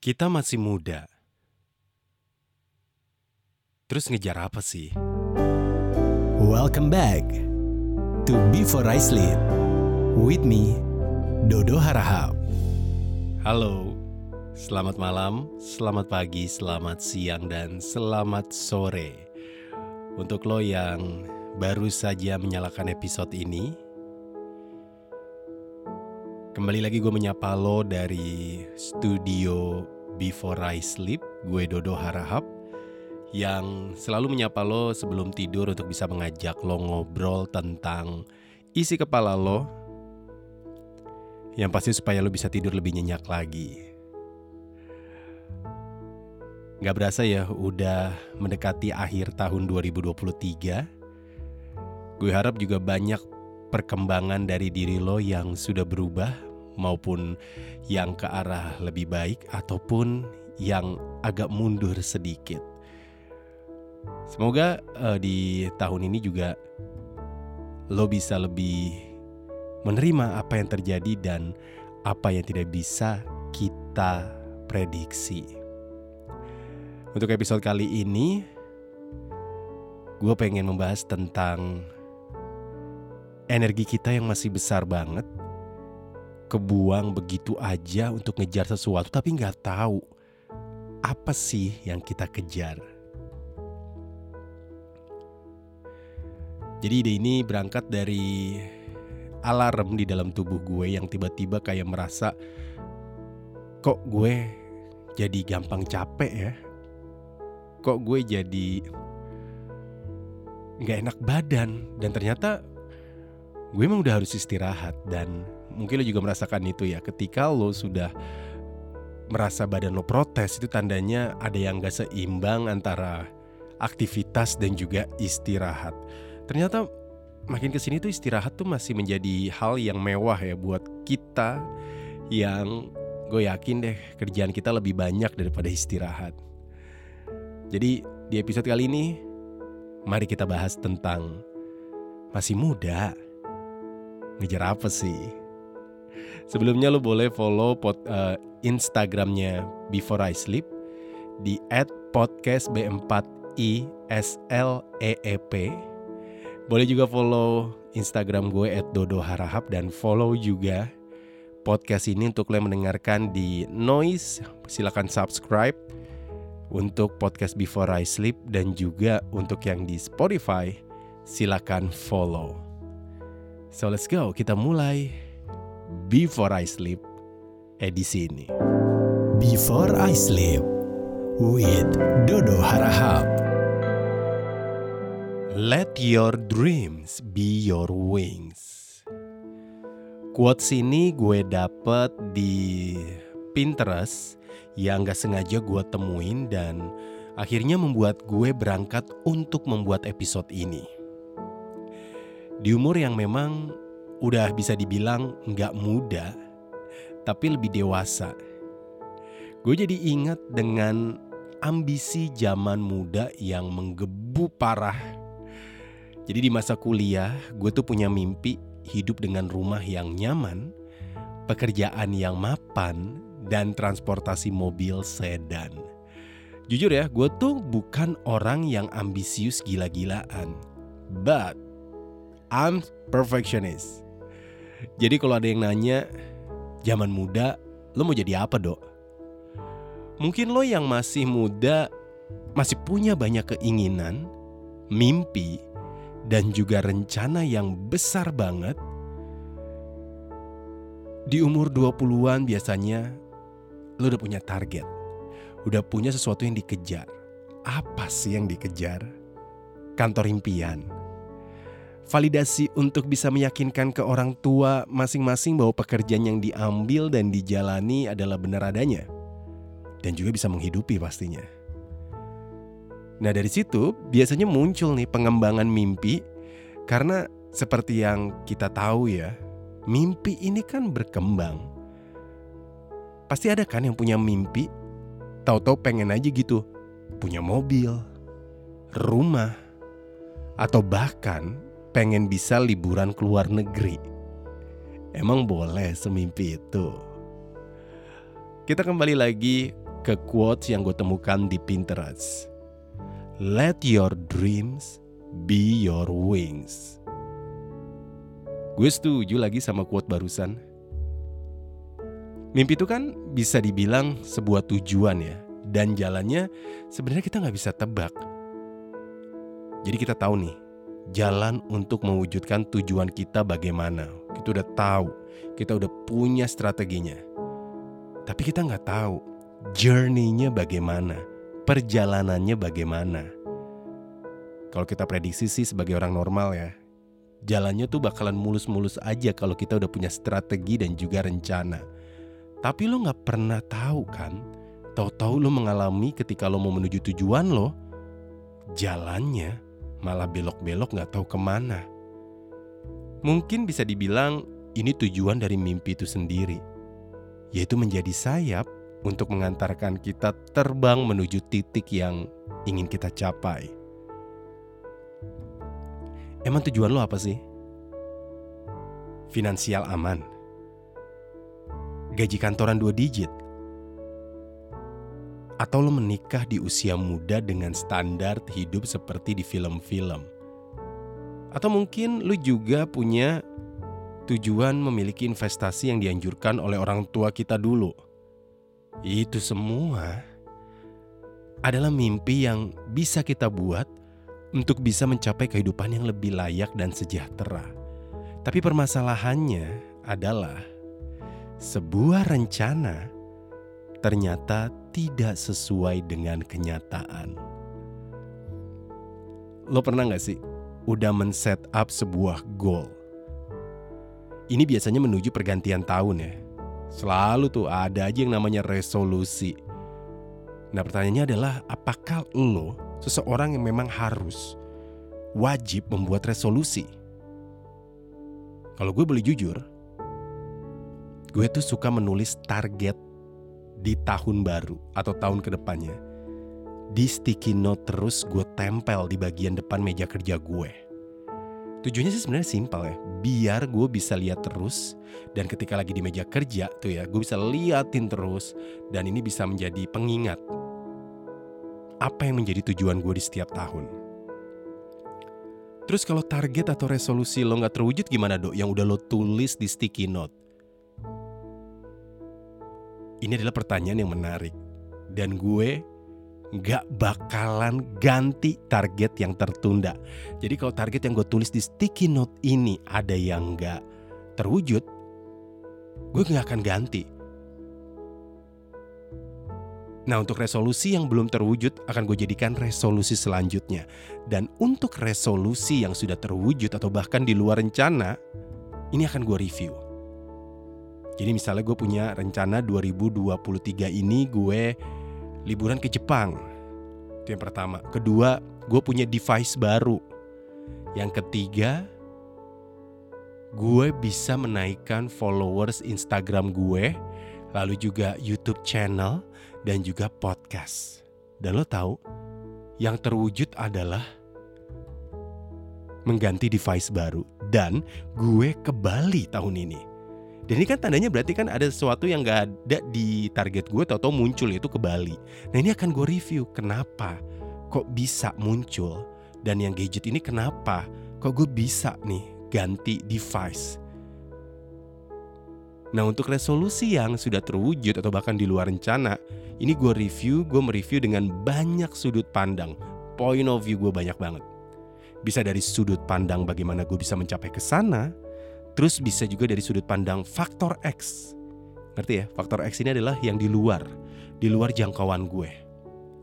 Kita masih muda. Terus ngejar apa sih? Welcome back to Before I Sleep with me, Dodo Harahap. Halo, selamat malam, selamat pagi, selamat siang, dan selamat sore. Untuk lo yang baru saja menyalakan episode ini, kembali lagi gue menyapa lo dari studio Before I Sleep, gue Dodo Harahap yang selalu menyapa lo sebelum tidur untuk bisa mengajak lo ngobrol tentang isi kepala lo yang pasti supaya lo bisa tidur lebih nyenyak lagi. Gak berasa ya udah mendekati akhir tahun 2023. Gue harap juga banyak perkembangan dari diri lo yang sudah berubah maupun yang ke arah lebih baik ataupun yang agak mundur sedikit. Semoga uh, di tahun ini juga lo bisa lebih menerima apa yang terjadi dan apa yang tidak bisa kita prediksi. Untuk episode kali ini, gue pengen membahas tentang energi kita yang masih besar banget, kebuang begitu aja untuk ngejar sesuatu, tapi nggak tahu apa sih yang kita kejar. Jadi ide ini berangkat dari alarm di dalam tubuh gue yang tiba-tiba kayak merasa kok gue jadi gampang capek ya. Kok gue jadi nggak enak badan dan ternyata gue emang udah harus istirahat dan mungkin lo juga merasakan itu ya ketika lo sudah merasa badan lo protes itu tandanya ada yang gak seimbang antara aktivitas dan juga istirahat ternyata makin ke sini tuh istirahat tuh masih menjadi hal yang mewah ya buat kita yang gue yakin deh kerjaan kita lebih banyak daripada istirahat. Jadi di episode kali ini mari kita bahas tentang masih muda. Ngejar apa sih? Sebelumnya lo boleh follow pot, uh, Instagramnya Before I Sleep di @podcastb4isleep boleh juga follow Instagram gue @dodoharahap dan follow juga podcast ini untuk kalian mendengarkan di Noise. Silakan subscribe untuk podcast Before I Sleep dan juga untuk yang di Spotify silakan follow. So let's go, kita mulai Before I Sleep edisi ini. Before I Sleep with Dodo Harahap. Let your dreams be your wings. Quotes ini gue dapet di Pinterest yang gak sengaja gue temuin dan akhirnya membuat gue berangkat untuk membuat episode ini. Di umur yang memang udah bisa dibilang gak muda, tapi lebih dewasa. Gue jadi ingat dengan ambisi zaman muda yang menggebu parah jadi di masa kuliah, gue tuh punya mimpi hidup dengan rumah yang nyaman, pekerjaan yang mapan, dan transportasi mobil sedan. Jujur ya, gue tuh bukan orang yang ambisius gila-gilaan. But, I'm perfectionist. Jadi kalau ada yang nanya, zaman muda, lo mau jadi apa dok? Mungkin lo yang masih muda, masih punya banyak keinginan, mimpi, dan juga rencana yang besar banget, di umur 20-an biasanya lo udah punya target, udah punya sesuatu yang dikejar. Apa sih yang dikejar? Kantor impian. Validasi untuk bisa meyakinkan ke orang tua masing-masing bahwa pekerjaan yang diambil dan dijalani adalah benar adanya. Dan juga bisa menghidupi pastinya. Nah dari situ biasanya muncul nih pengembangan mimpi karena seperti yang kita tahu ya, mimpi ini kan berkembang. Pasti ada kan yang punya mimpi, tahu-tahu pengen aja gitu, punya mobil, rumah, atau bahkan pengen bisa liburan ke luar negeri. Emang boleh semimpi itu? Kita kembali lagi ke quotes yang gue temukan di Pinterest. Let your dreams be your wings. Gue setuju lagi sama quote barusan. Mimpi itu kan bisa dibilang sebuah tujuan ya, dan jalannya sebenarnya kita nggak bisa tebak. Jadi kita tahu nih, jalan untuk mewujudkan tujuan kita bagaimana. Kita udah tahu, kita udah punya strateginya. Tapi kita nggak tahu journey-nya bagaimana, perjalanannya bagaimana. Kalau kita prediksi sih sebagai orang normal ya, jalannya tuh bakalan mulus-mulus aja kalau kita udah punya strategi dan juga rencana. Tapi lo nggak pernah tahu kan, tahu-tahu lo mengalami ketika lo mau menuju tujuan lo, jalannya malah belok-belok nggak tahu ke mana. Mungkin bisa dibilang ini tujuan dari mimpi itu sendiri, yaitu menjadi sayap untuk mengantarkan kita terbang menuju titik yang ingin kita capai. Emang tujuan lo apa sih? Finansial aman, gaji kantoran dua digit, atau lo menikah di usia muda dengan standar hidup seperti di film-film. Atau mungkin lo juga punya tujuan memiliki investasi yang dianjurkan oleh orang tua kita dulu. Itu semua adalah mimpi yang bisa kita buat untuk bisa mencapai kehidupan yang lebih layak dan sejahtera. Tapi permasalahannya adalah sebuah rencana ternyata tidak sesuai dengan kenyataan. Lo pernah gak sih udah men-set up sebuah goal? Ini biasanya menuju pergantian tahun ya. Selalu tuh ada aja yang namanya resolusi. Nah pertanyaannya adalah apakah lo seseorang yang memang harus wajib membuat resolusi? Kalau gue boleh jujur, gue tuh suka menulis target di tahun baru atau tahun ke depannya. Di sticky note terus gue tempel di bagian depan meja kerja gue. Tujuannya sih sebenarnya simpel ya, biar gue bisa lihat terus dan ketika lagi di meja kerja tuh ya, gue bisa liatin terus dan ini bisa menjadi pengingat apa yang menjadi tujuan gue di setiap tahun. Terus kalau target atau resolusi lo nggak terwujud gimana dok? Yang udah lo tulis di sticky note. Ini adalah pertanyaan yang menarik dan gue gak bakalan ganti target yang tertunda. Jadi kalau target yang gue tulis di sticky note ini ada yang gak terwujud, gue gak akan ganti. Nah untuk resolusi yang belum terwujud akan gue jadikan resolusi selanjutnya. Dan untuk resolusi yang sudah terwujud atau bahkan di luar rencana, ini akan gue review. Jadi misalnya gue punya rencana 2023 ini gue liburan ke Jepang. Itu yang pertama. Kedua, gue punya device baru. Yang ketiga, gue bisa menaikkan followers Instagram gue, lalu juga YouTube channel dan juga podcast. Dan lo tahu, yang terwujud adalah mengganti device baru dan gue ke Bali tahun ini. Dan ini kan tandanya berarti kan ada sesuatu yang gak ada di target gue atau muncul itu ke Bali. Nah ini akan gue review kenapa kok bisa muncul dan yang gadget ini kenapa kok gue bisa nih ganti device. Nah untuk resolusi yang sudah terwujud atau bahkan di luar rencana, ini gue review, gue mereview dengan banyak sudut pandang, point of view gue banyak banget. Bisa dari sudut pandang bagaimana gue bisa mencapai ke sana, Terus bisa juga dari sudut pandang faktor X. Ngerti ya? Faktor X ini adalah yang di luar, di luar jangkauan gue.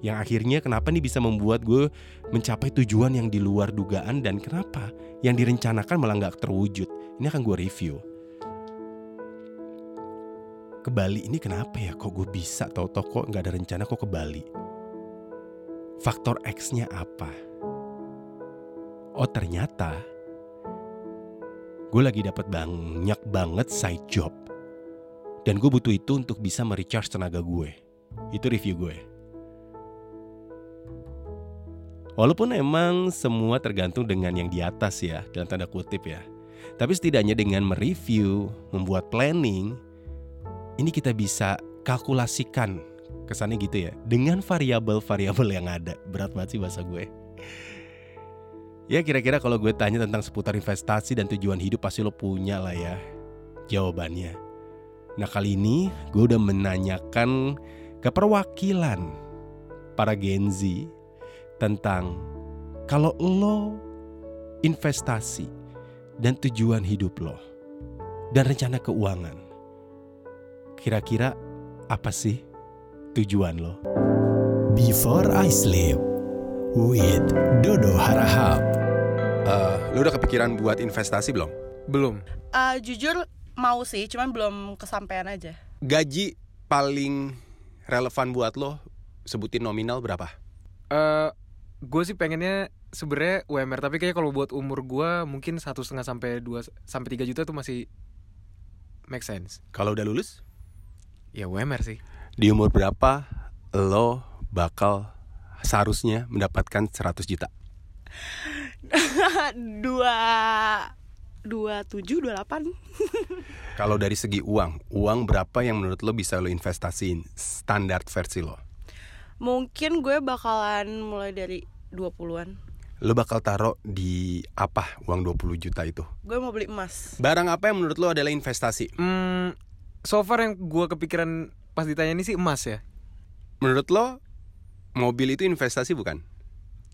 Yang akhirnya kenapa nih bisa membuat gue mencapai tujuan yang di luar dugaan dan kenapa yang direncanakan malah nggak terwujud. Ini akan gue review. Ke Bali ini kenapa ya kok gue bisa tau kok nggak ada rencana kok ke Bali. Faktor X-nya apa? Oh ternyata gue lagi dapat banyak banget side job dan gue butuh itu untuk bisa merecharge tenaga gue itu review gue walaupun emang semua tergantung dengan yang di atas ya dalam tanda kutip ya tapi setidaknya dengan mereview membuat planning ini kita bisa kalkulasikan Kesannya gitu ya. Dengan variabel-variabel yang ada. Berat banget sih bahasa gue. Ya kira-kira kalau gue tanya tentang seputar investasi dan tujuan hidup pasti lo punya lah ya jawabannya. Nah kali ini gue udah menanyakan ke perwakilan para Gen Z tentang kalau lo investasi dan tujuan hidup lo dan rencana keuangan. Kira-kira apa sih tujuan lo? Before I Sleep with Dodo Harahap. Uh, lo udah kepikiran buat investasi belum? Belum. Uh, jujur mau sih, cuman belum kesampaian aja. Gaji paling relevan buat lo sebutin nominal berapa? Uh, gue sih pengennya sebenarnya UMR tapi kayaknya kalau buat umur gue mungkin satu setengah sampai dua sampai tiga juta tuh masih make sense. Kalau udah lulus? Ya UMR sih. Di umur berapa lo bakal seharusnya mendapatkan 100 juta? dua dua tujuh dua delapan. Kalau dari segi uang, uang berapa yang menurut lo bisa lo investasiin standar versi lo? Mungkin gue bakalan mulai dari 20-an. Lo bakal taruh di apa uang 20 juta itu? Gue mau beli emas. Barang apa yang menurut lo adalah investasi? Hmm, so far yang gue kepikiran pas ditanya ini sih emas ya. Menurut lo mobil itu investasi bukan?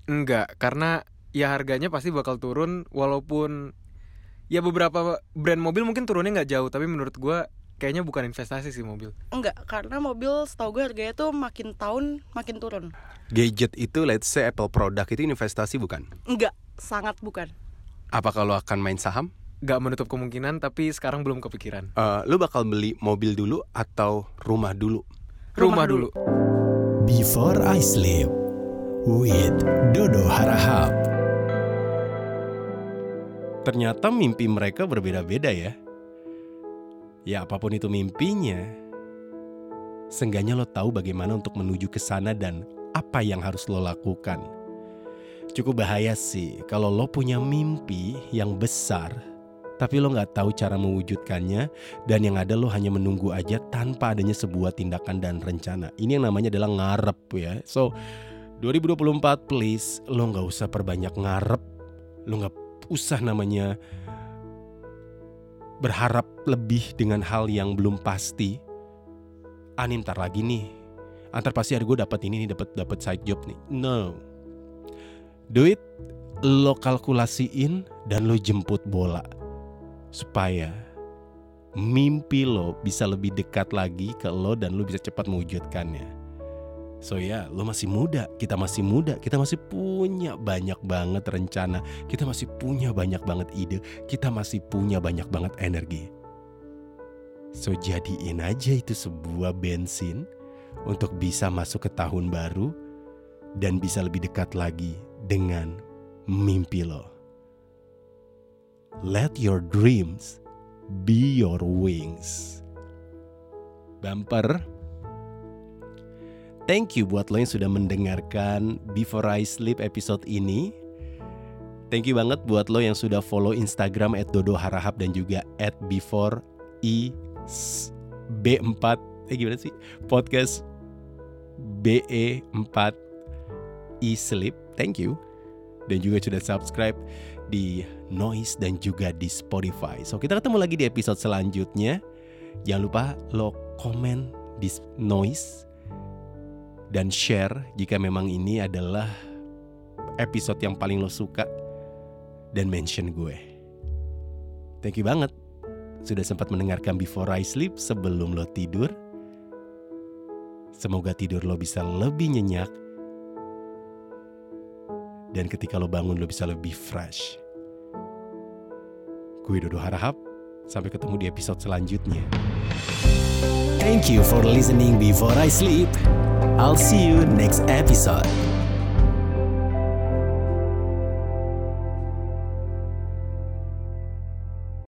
Enggak, karena ya harganya pasti bakal turun walaupun ya beberapa brand mobil mungkin turunnya nggak jauh tapi menurut gue kayaknya bukan investasi sih mobil. Enggak karena mobil setahu gue harganya tuh makin tahun makin turun. Gadget itu let's say Apple produk itu investasi bukan? Enggak sangat bukan. Apa kalau akan main saham? Gak menutup kemungkinan tapi sekarang belum kepikiran. Uh, lu bakal beli mobil dulu atau rumah dulu? Rumah, rumah dulu. dulu Before I Sleep with Dodo Harahap Ternyata mimpi mereka berbeda-beda ya. Ya apa pun itu mimpinya, seenggaknya lo tahu bagaimana untuk menuju ke sana dan apa yang harus lo lakukan. Cukup bahaya sih kalau lo punya mimpi yang besar, tapi lo nggak tahu cara mewujudkannya dan yang ada lo hanya menunggu aja tanpa adanya sebuah tindakan dan rencana. Ini yang namanya adalah ngarep ya. So 2024 please lo nggak usah perbanyak ngarep, lo nggak usah namanya berharap lebih dengan hal yang belum pasti. Ani ntar lagi nih, antar pasti hari gue dapat ini nih, dapat dapat side job nih. No, duit lo kalkulasiin dan lo jemput bola supaya mimpi lo bisa lebih dekat lagi ke lo dan lo bisa cepat mewujudkannya. So ya, yeah, lo masih muda, kita masih muda, kita masih punya banyak banget rencana, kita masih punya banyak banget ide, kita masih punya banyak banget energi. So jadiin aja itu sebuah bensin untuk bisa masuk ke tahun baru dan bisa lebih dekat lagi dengan mimpi lo. Let your dreams be your wings. Bumper Thank you buat lo yang sudah mendengarkan Before I Sleep episode ini. Thank you banget buat lo yang sudah follow Instagram at Dodo Harahap dan juga at Before I B4 eh gimana sih podcast BE4 I Sleep. Thank you. Dan juga sudah subscribe di Noise dan juga di Spotify. So kita ketemu lagi di episode selanjutnya. Jangan lupa lo komen di Noise dan share jika memang ini adalah episode yang paling lo suka dan mention gue. Thank you banget sudah sempat mendengarkan Before I Sleep sebelum lo tidur. Semoga tidur lo bisa lebih nyenyak dan ketika lo bangun lo bisa lebih fresh. Gue Dodo Harahap, sampai ketemu di episode selanjutnya. Thank you for listening before I sleep. I'll see you next episode.